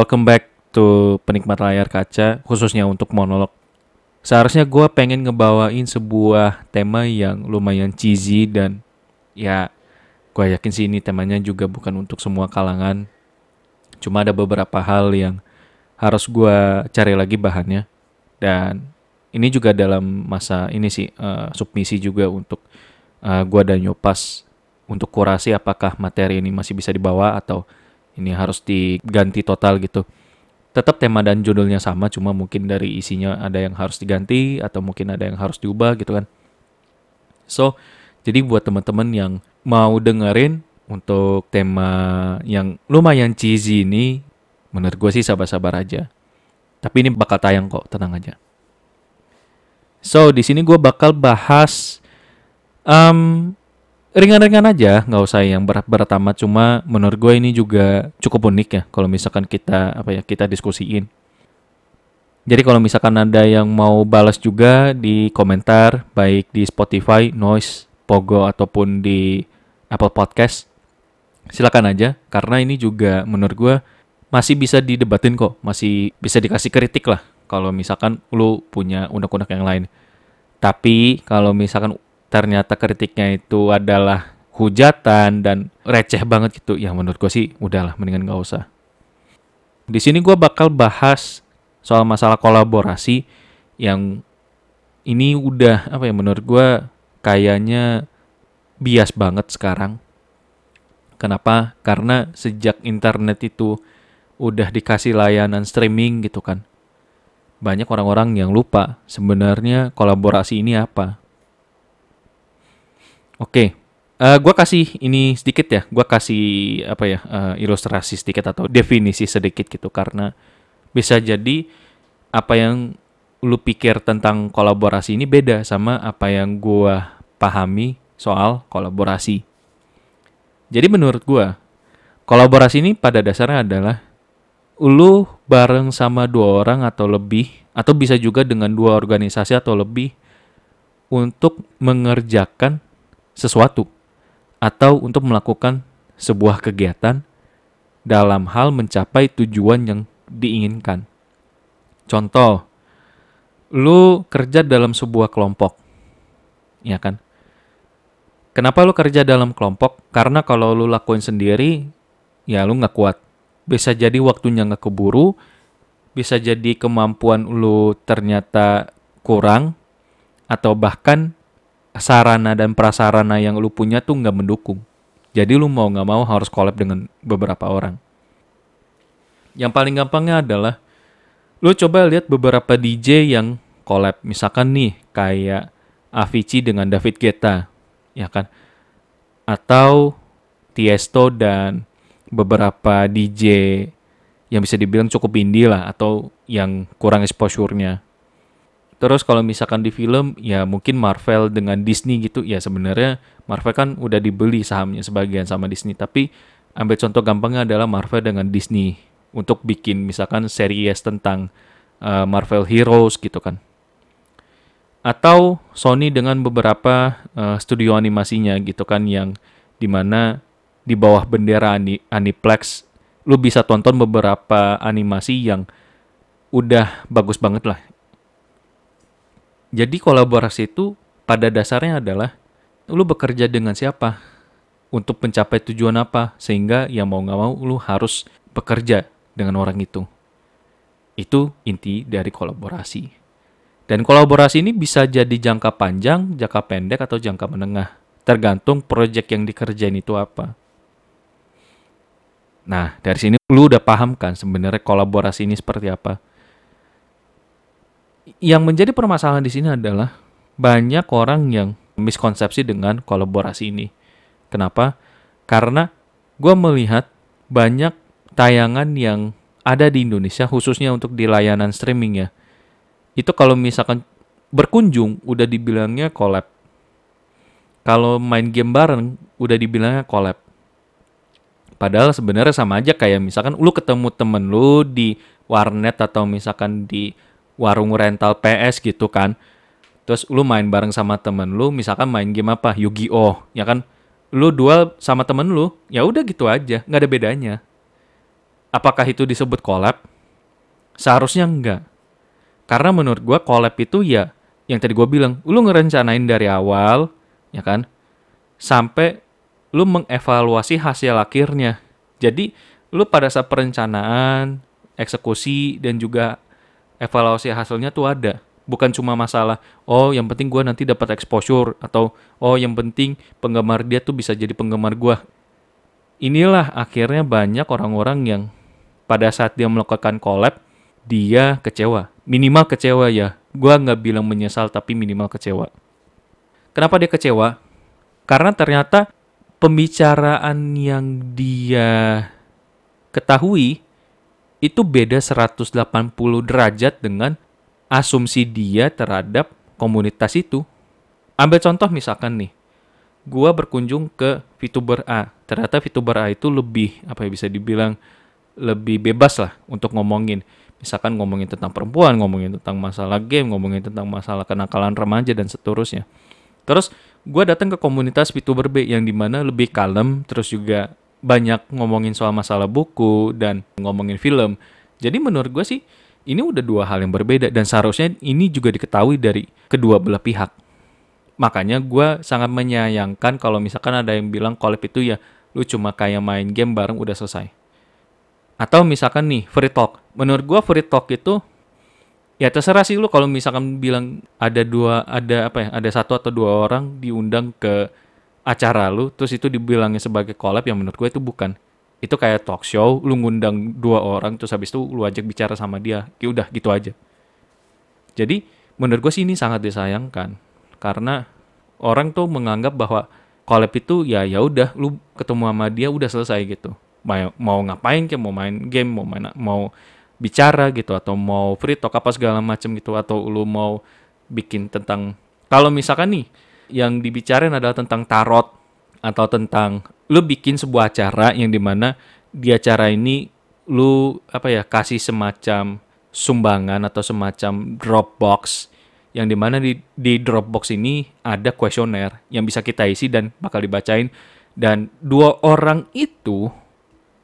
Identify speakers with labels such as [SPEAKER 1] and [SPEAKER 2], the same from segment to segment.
[SPEAKER 1] Welcome back to penikmat layar kaca, khususnya untuk monolog. Seharusnya gue pengen ngebawain sebuah tema yang lumayan cheesy dan ya gue yakin sih ini temanya juga bukan untuk semua kalangan. Cuma ada beberapa hal yang harus gue cari lagi bahannya. Dan ini juga dalam masa ini sih uh, submisi juga untuk uh, gue dan Yopas untuk kurasi apakah materi ini masih bisa dibawa atau ini harus diganti total gitu. Tetap tema dan judulnya sama, cuma mungkin dari isinya ada yang harus diganti atau mungkin ada yang harus diubah gitu kan. So, jadi buat teman-teman yang mau dengerin untuk tema yang lumayan cheesy ini, menurut gue sih sabar-sabar aja. Tapi ini bakal tayang kok, tenang aja. So, di sini gue bakal bahas um, ringan-ringan aja, nggak usah yang berat-berat amat. Cuma menurut gue ini juga cukup unik ya, kalau misalkan kita apa ya kita diskusiin. Jadi kalau misalkan ada yang mau balas juga di komentar, baik di Spotify, Noise, Pogo ataupun di Apple Podcast, silakan aja. Karena ini juga menurut gue masih bisa didebatin kok, masih bisa dikasih kritik lah. Kalau misalkan lu punya undang-undang yang lain. Tapi kalau misalkan ternyata kritiknya itu adalah hujatan dan receh banget gitu, ya menurut gue sih udahlah mendingan gak usah. Di sini gue bakal bahas soal masalah kolaborasi yang ini udah apa ya menurut gue kayaknya bias banget sekarang. Kenapa? Karena sejak internet itu udah dikasih layanan streaming gitu kan. Banyak orang-orang yang lupa sebenarnya kolaborasi ini apa. Oke, uh, gue kasih ini sedikit ya. Gue kasih apa ya uh, ilustrasi sedikit atau definisi sedikit gitu karena bisa jadi apa yang lu pikir tentang kolaborasi ini beda sama apa yang gue pahami soal kolaborasi. Jadi menurut gue, kolaborasi ini pada dasarnya adalah lu bareng sama dua orang atau lebih, atau bisa juga dengan dua organisasi atau lebih, untuk mengerjakan sesuatu atau untuk melakukan sebuah kegiatan dalam hal mencapai tujuan yang diinginkan. Contoh, lu kerja dalam sebuah kelompok, ya kan? Kenapa lu kerja dalam kelompok? Karena kalau lu lakuin sendiri, ya lu nggak kuat. Bisa jadi waktunya nggak keburu, bisa jadi kemampuan lu ternyata kurang, atau bahkan sarana dan prasarana yang lu punya tuh nggak mendukung. Jadi lu mau nggak mau harus collab dengan beberapa orang. Yang paling gampangnya adalah lu coba lihat beberapa DJ yang collab. Misalkan nih kayak Avicii dengan David Guetta, ya kan? Atau Tiesto dan beberapa DJ yang bisa dibilang cukup indie lah atau yang kurang exposure-nya Terus kalau misalkan di film ya mungkin Marvel dengan Disney gitu ya sebenarnya Marvel kan udah dibeli sahamnya sebagian sama Disney tapi ambil contoh gampangnya adalah Marvel dengan Disney untuk bikin misalkan series tentang uh, Marvel Heroes gitu kan. Atau Sony dengan beberapa uh, studio animasinya gitu kan yang di mana di bawah bendera Aniplex lu bisa tonton beberapa animasi yang udah bagus banget lah jadi kolaborasi itu pada dasarnya adalah lu bekerja dengan siapa untuk mencapai tujuan apa sehingga ya mau nggak mau lu harus bekerja dengan orang itu. Itu inti dari kolaborasi. Dan kolaborasi ini bisa jadi jangka panjang, jangka pendek atau jangka menengah, tergantung proyek yang dikerjain itu apa. Nah, dari sini lu udah paham kan sebenarnya kolaborasi ini seperti apa yang menjadi permasalahan di sini adalah banyak orang yang miskonsepsi dengan kolaborasi ini. Kenapa? Karena gue melihat banyak tayangan yang ada di Indonesia khususnya untuk di layanan streaming ya. Itu kalau misalkan berkunjung udah dibilangnya collab. Kalau main game bareng udah dibilangnya collab. Padahal sebenarnya sama aja kayak misalkan lu ketemu temen lu di warnet atau misalkan di warung rental PS gitu kan. Terus lu main bareng sama temen lu, misalkan main game apa, Yu-Gi-Oh, ya kan? Lu duel sama temen lu, ya udah gitu aja, nggak ada bedanya. Apakah itu disebut collab? Seharusnya enggak. Karena menurut gue collab itu ya yang tadi gue bilang, lu ngerencanain dari awal, ya kan? Sampai lu mengevaluasi hasil akhirnya. Jadi lu pada saat perencanaan, eksekusi dan juga evaluasi hasilnya tuh ada. Bukan cuma masalah, oh yang penting gue nanti dapat exposure atau oh yang penting penggemar dia tuh bisa jadi penggemar gue. Inilah akhirnya banyak orang-orang yang pada saat dia melakukan collab, dia kecewa. Minimal kecewa ya. Gue nggak bilang menyesal tapi minimal kecewa. Kenapa dia kecewa? Karena ternyata pembicaraan yang dia ketahui itu beda 180 derajat dengan asumsi dia terhadap komunitas itu. Ambil contoh misalkan nih, gua berkunjung ke VTuber A. Ternyata VTuber A itu lebih apa ya bisa dibilang lebih bebas lah untuk ngomongin. Misalkan ngomongin tentang perempuan, ngomongin tentang masalah game, ngomongin tentang masalah kenakalan remaja dan seterusnya. Terus gue datang ke komunitas VTuber B yang di mana lebih kalem, terus juga banyak ngomongin soal masalah buku dan ngomongin film. Jadi menurut gue sih ini udah dua hal yang berbeda dan seharusnya ini juga diketahui dari kedua belah pihak. Makanya gue sangat menyayangkan kalau misalkan ada yang bilang collab itu ya lu cuma kayak main game bareng udah selesai. Atau misalkan nih free talk. Menurut gue free talk itu ya terserah sih lu kalau misalkan bilang ada dua ada apa ya ada satu atau dua orang diundang ke acara lu terus itu dibilangnya sebagai collab yang menurut gue itu bukan. Itu kayak talk show lu ngundang dua orang terus habis itu lu ajak bicara sama dia. Ya udah gitu aja. Jadi menurut gue sih ini sangat disayangkan. Karena orang tuh menganggap bahwa collab itu ya ya udah lu ketemu sama dia udah selesai gitu. Mau mau ngapain kayak mau main game mau main mau bicara gitu atau mau free talk apa segala macam gitu atau lu mau bikin tentang kalau misalkan nih yang dibicarain adalah tentang tarot atau tentang lu bikin sebuah acara yang di mana di acara ini lu apa ya kasih semacam sumbangan atau semacam Dropbox yang di mana di, di Dropbox ini ada kuesioner yang bisa kita isi dan bakal dibacain. Dan dua orang itu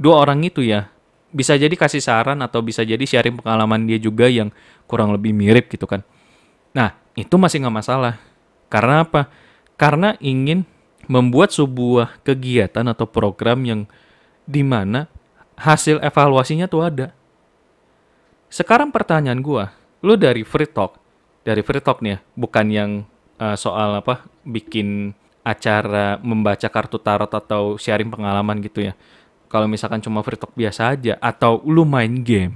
[SPEAKER 1] dua orang itu ya bisa jadi kasih saran atau bisa jadi sharing pengalaman dia juga yang kurang lebih mirip gitu kan. Nah itu masih nggak masalah karena apa? Karena ingin membuat sebuah kegiatan atau program yang di mana hasil evaluasinya tuh ada. Sekarang pertanyaan gua, lu dari free talk, dari free talk nih ya, bukan yang uh, soal apa bikin acara membaca kartu tarot atau sharing pengalaman gitu ya. Kalau misalkan cuma free talk biasa aja atau lu main game,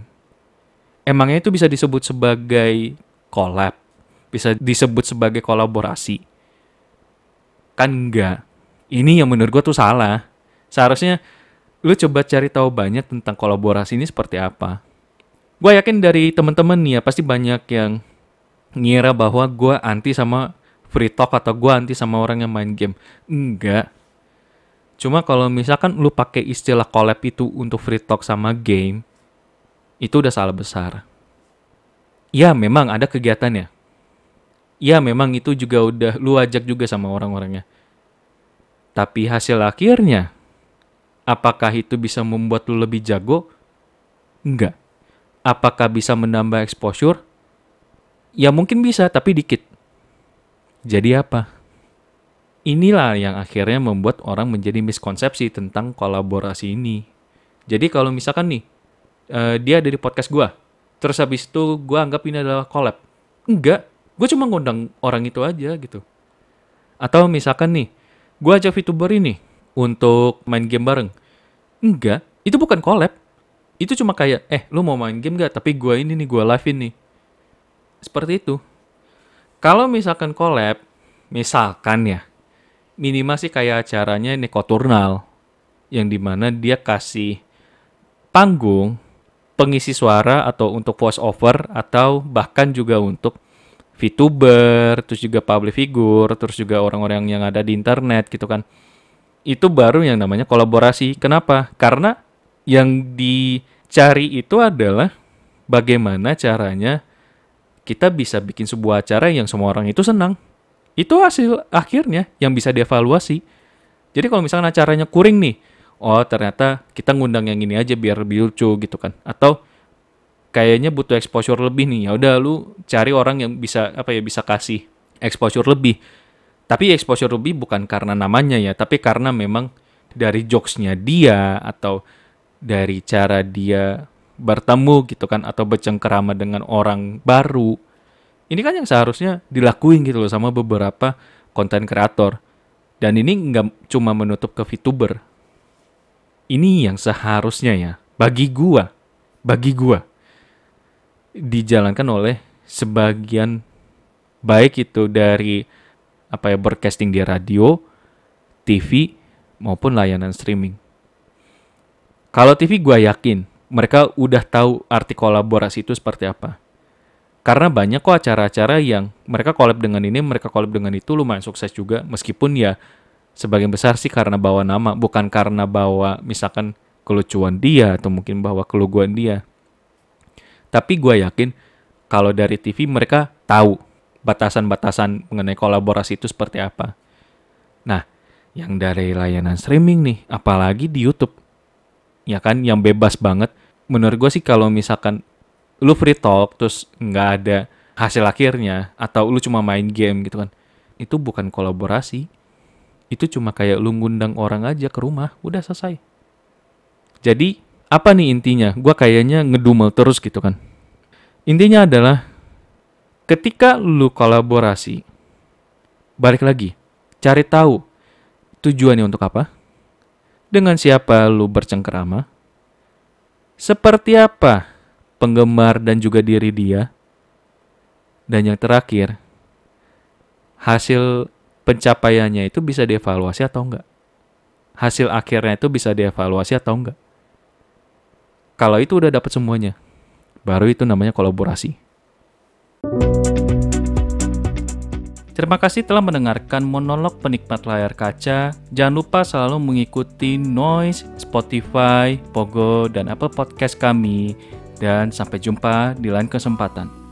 [SPEAKER 1] emangnya itu bisa disebut sebagai collab? Bisa disebut sebagai kolaborasi. Kan enggak. Ini yang menurut gue tuh salah. Seharusnya lu coba cari tahu banyak tentang kolaborasi ini seperti apa. Gue yakin dari temen-temen nih ya pasti banyak yang ngira bahwa gue anti sama free talk atau gue anti sama orang yang main game. Enggak. Cuma kalau misalkan lu pakai istilah collab itu untuk free talk sama game, itu udah salah besar. Ya memang ada kegiatannya ya memang itu juga udah lu ajak juga sama orang-orangnya. Tapi hasil akhirnya, apakah itu bisa membuat lu lebih jago? Enggak. Apakah bisa menambah exposure? Ya mungkin bisa, tapi dikit. Jadi apa? Inilah yang akhirnya membuat orang menjadi miskonsepsi tentang kolaborasi ini. Jadi kalau misalkan nih, uh, dia ada di podcast gue, terus habis itu gue anggap ini adalah collab. Enggak, gue cuma ngundang orang itu aja gitu. Atau misalkan nih gue ajak VTuber ini untuk main game bareng. Enggak itu bukan collab. Itu cuma kayak eh lu mau main game gak tapi gue ini nih gue live ini. Seperti itu. Kalau misalkan collab misalkan ya minimal sih kayak acaranya Nekoturnal yang di mana dia kasih panggung pengisi suara atau untuk voice over atau bahkan juga untuk VTuber, terus juga public figure, terus juga orang-orang yang ada di internet gitu kan. Itu baru yang namanya kolaborasi. Kenapa? Karena yang dicari itu adalah bagaimana caranya kita bisa bikin sebuah acara yang semua orang itu senang. Itu hasil akhirnya yang bisa dievaluasi. Jadi kalau misalnya acaranya kuring nih, oh ternyata kita ngundang yang ini aja biar lebih lucu gitu kan atau kayaknya butuh exposure lebih nih. Ya udah lu cari orang yang bisa apa ya bisa kasih exposure lebih. Tapi exposure lebih bukan karena namanya ya tapi karena memang dari jokesnya dia atau dari cara dia bertemu gitu kan atau bercengkerama dengan orang baru ini kan yang seharusnya dilakuin gitu loh sama beberapa konten kreator. Dan ini nggak cuma menutup ke VTuber. Ini yang seharusnya ya bagi gua bagi gua dijalankan oleh sebagian baik itu dari apa ya broadcasting di radio, TV maupun layanan streaming. Kalau TV gua yakin mereka udah tahu arti kolaborasi itu seperti apa. Karena banyak kok acara-acara yang mereka collab dengan ini, mereka collab dengan itu lumayan sukses juga. Meskipun ya sebagian besar sih karena bawa nama, bukan karena bawa misalkan kelucuan dia atau mungkin bawa keluguan dia. Tapi gue yakin kalau dari TV mereka tahu batasan-batasan mengenai kolaborasi itu seperti apa. Nah, yang dari layanan streaming nih, apalagi di YouTube, ya kan, yang bebas banget. Menurut gue sih kalau misalkan lu free talk terus nggak ada hasil akhirnya atau lu cuma main game gitu kan, itu bukan kolaborasi itu cuma kayak lu ngundang orang aja ke rumah, udah selesai. Jadi, apa nih intinya? Gua kayaknya ngedumel terus gitu kan. Intinya adalah ketika lu kolaborasi, balik lagi, cari tahu tujuannya untuk apa, dengan siapa lu bercengkerama, seperti apa penggemar dan juga diri dia, dan yang terakhir, hasil pencapaiannya itu bisa dievaluasi atau enggak. Hasil akhirnya itu bisa dievaluasi atau enggak. Kalau itu udah dapat semuanya, baru itu namanya kolaborasi. Terima kasih telah mendengarkan monolog penikmat layar kaca. Jangan lupa selalu mengikuti Noise, Spotify, Pogo, dan Apple Podcast kami. Dan sampai jumpa di lain kesempatan.